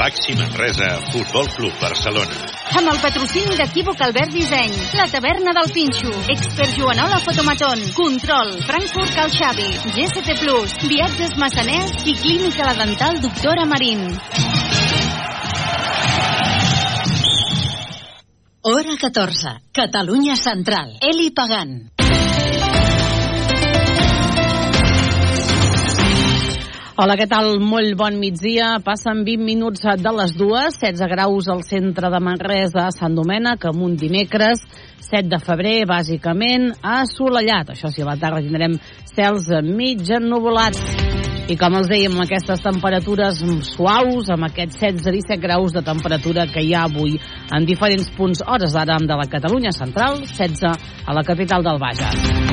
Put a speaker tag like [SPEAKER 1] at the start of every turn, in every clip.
[SPEAKER 1] Baxi Manresa, Futbol Club Barcelona.
[SPEAKER 2] Amb el patrocini d'Equívoc Albert Disseny, la taverna del Pinxo, Expert Joanola Fotomaton, Control, Frankfurt Cal Xavi, GST Plus, Viatges Massaners i Clínica La Dental Doctora Marín.
[SPEAKER 3] Hora 14. Catalunya Central. Eli Pagant.
[SPEAKER 4] Hola, què tal? Molt bon migdia. Passen 20 minuts de les dues, 16 graus al centre de Manresa, a Sant Domènec, amb un dimecres, 7 de febrer, bàsicament, assolellat. Això sí, a la tarda tindrem cels mig ennuvolats. I com els dèiem, aquestes temperatures suaus, amb aquests 16-17 graus de temperatura que hi ha avui en diferents punts hores d'ara de la Catalunya central, 16 a la capital del Bages.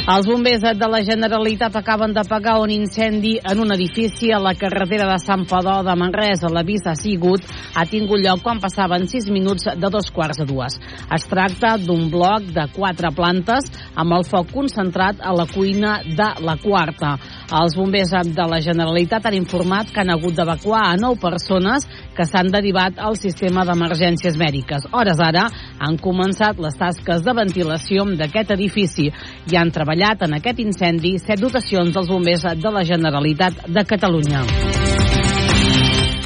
[SPEAKER 4] Els bombers de la Generalitat acaben de pagar un incendi en un edifici a la carretera de Sant Padó de Manresa. L'avís ha sigut, ha tingut lloc quan passaven 6 minuts de dos quarts de dues. Es tracta d'un bloc de quatre plantes amb el foc concentrat a la cuina de la quarta. Els bombers de la Generalitat han informat que han hagut d'evacuar a 9 persones que s'han derivat al sistema d'emergències mèdiques. Hores ara han començat les tasques de ventilació d'aquest edifici i han treballat en aquest incendi set dotacions dels bombers de la Generalitat de Catalunya.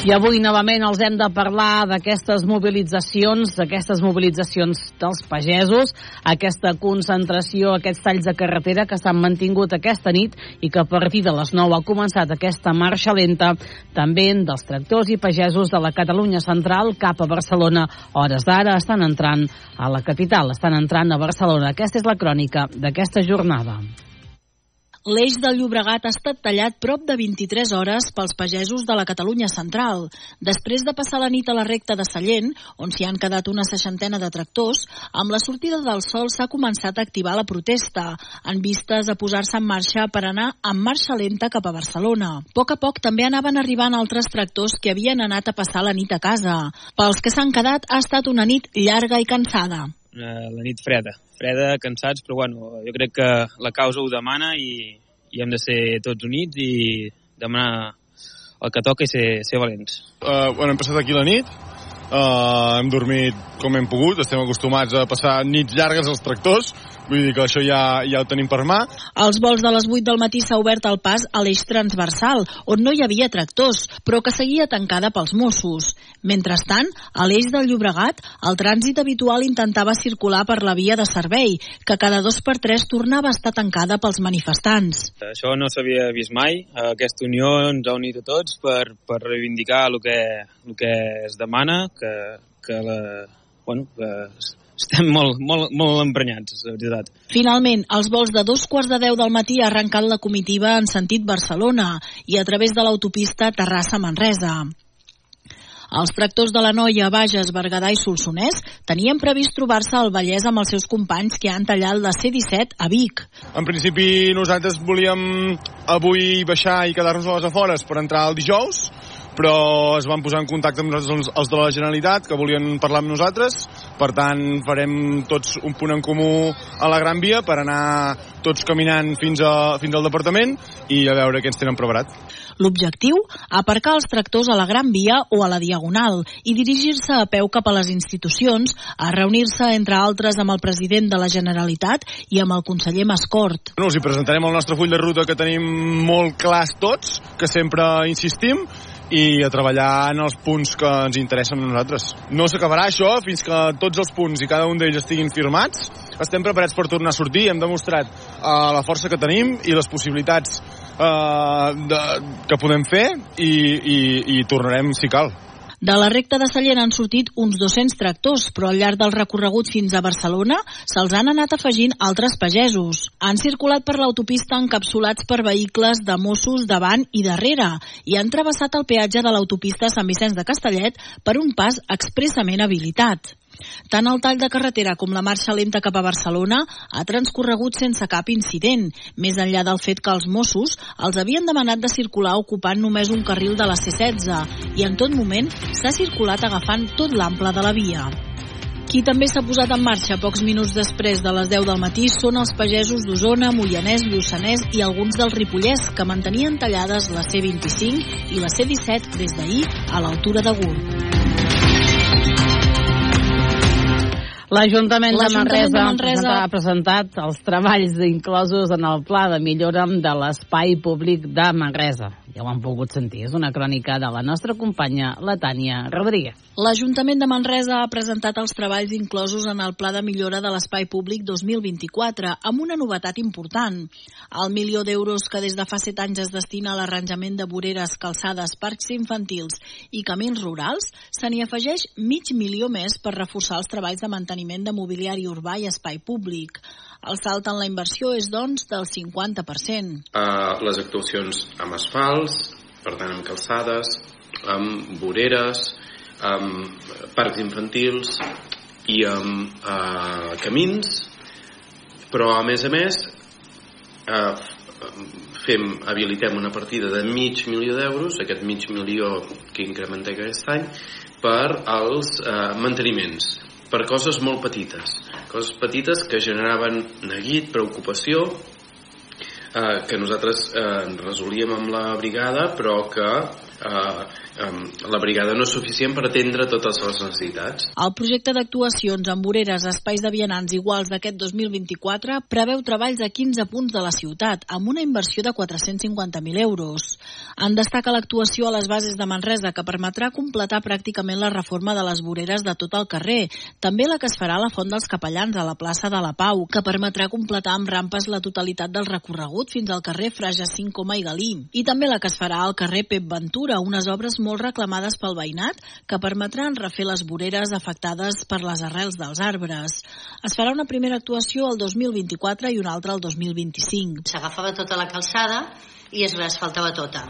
[SPEAKER 4] I avui novament els hem de parlar d'aquestes mobilitzacions, d'aquestes mobilitzacions dels pagesos, aquesta concentració, aquests talls de carretera que s'han mantingut aquesta nit i que a partir de les 9 ha començat aquesta marxa lenta també dels tractors i pagesos de la Catalunya central cap a Barcelona. Hores d'ara estan entrant a la capital, estan entrant a Barcelona. Aquesta és la crònica d'aquesta jornada.
[SPEAKER 5] L'eix del Llobregat ha estat tallat prop de 23 hores pels pagesos de la Catalunya central. Després de passar la nit a la recta de Sallent, on s'hi han quedat una seixantena de tractors, amb la sortida del sol s'ha començat a activar la protesta, en vistes a posar-se en marxa per anar en marxa lenta cap a Barcelona. A poc a poc també anaven arribant altres tractors que havien anat a passar la nit a casa. Pels que s'han quedat ha estat una nit llarga i cansada.
[SPEAKER 6] La nit freda, freda, cansats, però bueno, jo crec que la causa ho demana i, i hem de ser tots units i demanar el que toca i ser, ser valents.
[SPEAKER 7] Uh, bueno, hem passat aquí la nit, uh, hem dormit com hem pogut, estem acostumats a passar nits llargues als tractors, Vull dir que això ja, ja ho tenim per mà.
[SPEAKER 5] Als vols de les 8 del matí s'ha obert el pas a l'eix transversal, on no hi havia tractors, però que seguia tancada pels Mossos. Mentrestant, a l'eix del Llobregat, el trànsit habitual intentava circular per la via de servei, que cada dos per tres tornava a estar tancada pels manifestants.
[SPEAKER 6] Això no s'havia vist mai. Aquesta unió ens ha unit a tots per, per reivindicar el que, el que es demana, que, que la, bueno, que estem molt, molt, molt emprenyats, la veritat.
[SPEAKER 5] Finalment, als vols de dos quarts de deu del matí ha arrencat la comitiva en sentit Barcelona i a través de l'autopista Terrassa-Manresa. Els tractors de la Noia, Bages, Berguedà i Solsonès tenien previst trobar-se al Vallès amb els seus companys que han tallat la C-17 a Vic.
[SPEAKER 7] En principi nosaltres volíem avui baixar i quedar-nos a les afores per entrar el dijous, però es van posar en contacte amb nosaltres els de la Generalitat que volien parlar amb nosaltres per tant farem tots un punt en comú a la Gran Via per anar tots caminant fins, a, fins al departament i a veure què ens tenen preparat.
[SPEAKER 5] L'objectiu? Aparcar els tractors a la Gran Via o a la Diagonal i dirigir-se a peu cap a les institucions a reunir-se, entre altres, amb el president de la Generalitat i amb el conseller Mascort.
[SPEAKER 7] No, us hi presentarem el nostre full de ruta que tenim molt clars tots, que sempre insistim, i a treballar en els punts que ens interessen a nosaltres. No s'acabarà això fins que tots els punts i cada un d'ells estiguin firmats. Estem preparats per tornar a sortir, hem demostrat uh, la força que tenim i les possibilitats uh, de, que podem fer i, i, i tornarem si cal.
[SPEAKER 5] De la recta de Sallent han sortit uns 200 tractors, però al llarg del recorregut fins a Barcelona se'ls han anat afegint altres pagesos. Han circulat per l'autopista encapsulats per vehicles de Mossos davant i darrere i han travessat el peatge de l'autopista Sant Vicenç de Castellet per un pas expressament habilitat. Tant el tall de carretera com la marxa lenta cap a Barcelona ha transcorregut sense cap incident, més enllà del fet que els Mossos els havien demanat de circular ocupant només un carril de la C-16 i en tot moment s'ha circulat agafant tot l'ample de la via. Qui també s'ha posat en marxa pocs minuts després de les 10 del matí són els pagesos d'Osona, Moianès, Lluçanès i alguns del Ripollès que mantenien tallades la C25 i la C17 des d'ahir a l'altura de Gurb.
[SPEAKER 4] L'Ajuntament de Manresa,
[SPEAKER 5] de Manresa
[SPEAKER 4] ha presentat els treballs inclosos en el pla de millora de l'espai públic de Manresa. Ja ho han pogut sentir, és una crònica de la nostra companya, la Tània Rodríguez.
[SPEAKER 5] L'Ajuntament de Manresa ha presentat els treballs inclosos en el Pla de Millora de l'Espai Públic 2024, amb una novetat important. El milió d'euros que des de fa set anys es destina a l'arranjament de voreres, calçades, parcs infantils i camins rurals, se n'hi afegeix mig milió més per reforçar els treballs de manteniment de mobiliari urbà i espai públic. El salt en la inversió és, doncs, del 50%.
[SPEAKER 8] Uh, les actuacions amb asfalts, per tant amb calçades, amb voreres, amb parcs infantils i amb uh, camins, però a més a més uh, fem, habilitem una partida de mig milió d'euros, aquest mig milió que incrementem aquest any, per als uh, manteniments, per coses molt petites coses petites que generaven neguit, preocupació, eh, que nosaltres eh, resolíem amb la brigada, però que eh, la brigada no és suficient per atendre totes les necessitats.
[SPEAKER 5] El projecte d'actuacions amb voreres espais de vianants iguals d'aquest 2024 preveu treballs a 15 punts de la ciutat, amb una inversió de 450.000 euros. En destaca l'actuació a les bases de Manresa, que permetrà completar pràcticament la reforma de les voreres de tot el carrer. També la que es farà a la Font dels Capellans, a la plaça de la Pau, que permetrà completar amb rampes la totalitat del recorregut fins al carrer Fra Jacint Coma i Galí. I també la que es farà al carrer Pep Ventura, unes obres molt reclamades pel veïnat que permetran refer les voreres afectades per les arrels dels arbres. Es farà una primera actuació el 2024 i una altra el 2025.
[SPEAKER 9] S'agafava tota la calçada i es reasfaltava tota.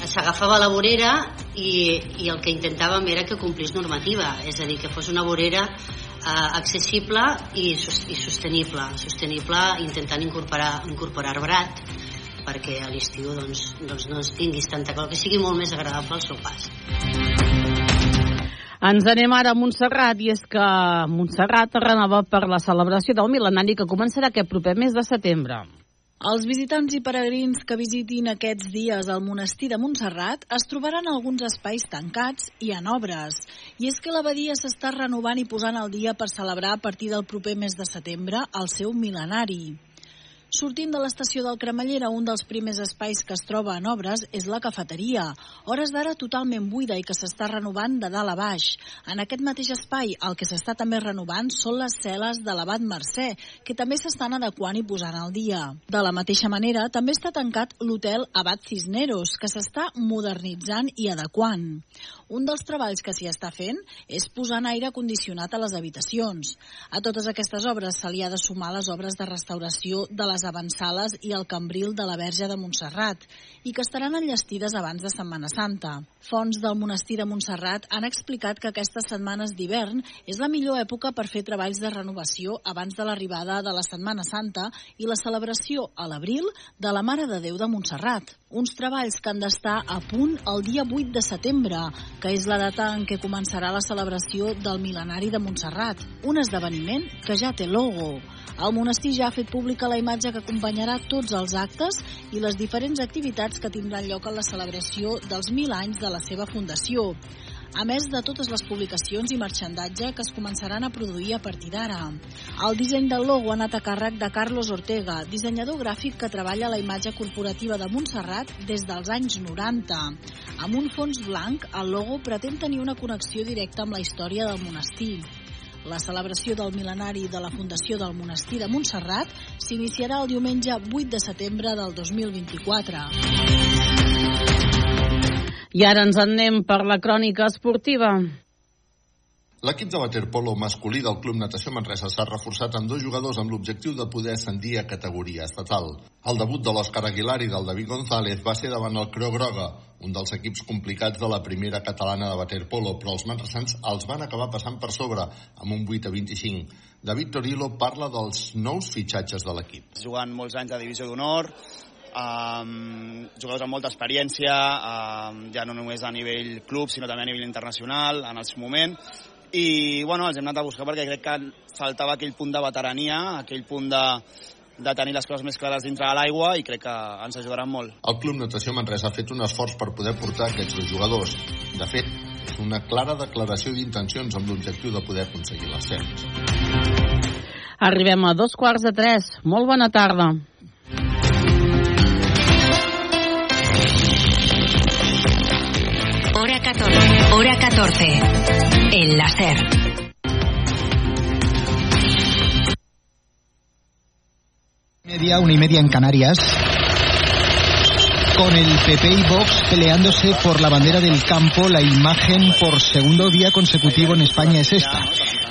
[SPEAKER 9] S'agafava la vorera i, i el que intentàvem era que complís normativa, és a dir, que fos una vorera eh, accessible i, i sostenible, sostenible intentant incorporar, incorporar arbrat perquè a l'estiu doncs, doncs no es tinguis tanta cosa, que sigui molt més agradable el seu pas.
[SPEAKER 4] Ens anem ara a Montserrat i és que Montserrat renova per la celebració del mil·lenari que començarà aquest proper mes de setembre.
[SPEAKER 5] Els visitants i peregrins que visitin aquests dies al monestir de Montserrat es trobaran alguns espais tancats i en obres. I és que l'abadia s'està renovant i posant al dia per celebrar a partir del proper mes de setembre el seu mil·lenari. Sortint de l'estació del Cremallera, un dels primers espais que es troba en obres és la cafeteria, hores d'ara totalment buida i que s'està renovant de dalt a baix. En aquest mateix espai, el que s'està també renovant són les cel·les de l'abat Mercè, que també s'estan adequant i posant al dia. De la mateixa manera, també està tancat l'hotel Abat Cisneros, que s'està modernitzant i adequant. Un dels treballs que s'hi està fent és posar en aire condicionat a les habitacions. A totes aquestes obres se li ha de sumar les obres de restauració de les avançales i el cambril de la Verge de Montserrat i que estaran enllestides abans de Setmana Santa. Fons del monestir de Montserrat han explicat que aquestes setmanes d'hivern és la millor època per fer treballs de renovació abans de l'arribada de la Setmana Santa i la celebració a l'abril de la Mare de Déu de Montserrat. Uns treballs que han d'estar a punt el dia 8 de setembre, que és la data en què començarà la celebració del mil·lenari de Montserrat, un esdeveniment que ja té logo. El monestir ja ha fet pública la imatge que acompanyarà tots els actes i les diferents activitats que tindran lloc a la celebració dels mil anys de la seva fundació a més de totes les publicacions i marxandatge que es començaran a produir a partir d'ara. El disseny del logo ha anat a càrrec de Carlos Ortega, dissenyador gràfic que treballa la imatge corporativa de Montserrat des dels anys 90. Amb un fons blanc, el logo pretén tenir una connexió directa amb la història del monestir. La celebració del mil·lenari de la Fundació del Monestir de Montserrat s'iniciarà el diumenge 8 de setembre del 2024.
[SPEAKER 4] I ara ens en anem per la crònica esportiva.
[SPEAKER 10] L'equip de waterpolo masculí del Club Natació Manresa s'ha reforçat amb dos jugadors amb l'objectiu de poder ascendir a categoria estatal. El debut de l'Òscar Aguilar i del David González va ser davant el Creu Groga, un dels equips complicats de la primera catalana de waterpolo, però els manresans els van acabar passant per sobre, amb un 8 a 25. David Torilo parla dels nous fitxatges de l'equip.
[SPEAKER 11] Jugant molts anys a divisió d'honor, um, jugadors amb molta experiència, um, ja no només a nivell club, sinó també a nivell internacional, en el seu moment, i bueno, els hem anat a buscar perquè crec que faltava aquell punt de veterania, aquell punt de, de tenir les coses més clares dintre de l'aigua i crec que ens ajudaran molt.
[SPEAKER 10] El Club Natació Manresa ha fet un esforç per poder portar aquests dos jugadors. De fet, és una clara declaració d'intencions amb l'objectiu de poder aconseguir l'ascens.
[SPEAKER 4] Arribem a dos quarts de tres. Molt bona tarda.
[SPEAKER 3] 14. Hora 14. El láser.
[SPEAKER 12] Media, una y media en Canarias. Con el PP y Vox peleándose por la bandera del campo, la imagen por segundo día consecutivo en España es esta.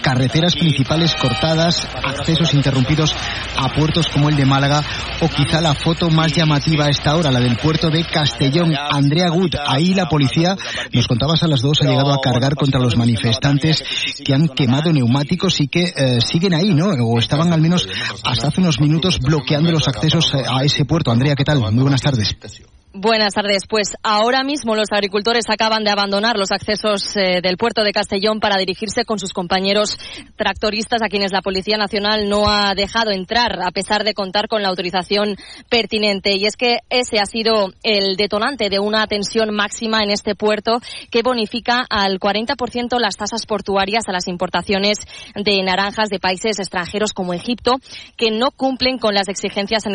[SPEAKER 12] Carreteras principales cortadas, accesos interrumpidos a puertos como el de Málaga o quizá la foto más llamativa a esta hora, la del puerto de Castellón. Andrea Gut, ahí la policía, nos contabas a las dos, ha llegado a cargar contra los manifestantes que han quemado neumáticos y que eh, siguen ahí, ¿no? O estaban al menos hasta hace unos minutos bloqueando los accesos eh, a ese puerto. Andrea, ¿qué tal? Muy buenas tardes.
[SPEAKER 13] Buenas tardes. Pues ahora mismo los agricultores acaban de abandonar los accesos eh, del puerto de Castellón para dirigirse con sus compañeros tractoristas a quienes la Policía Nacional no ha dejado entrar a pesar de contar con la autorización pertinente. Y es que ese ha sido el detonante de una tensión máxima en este puerto que bonifica al 40% las tasas portuarias a las importaciones de naranjas de países extranjeros como Egipto que no cumplen con las exigencias sanitarias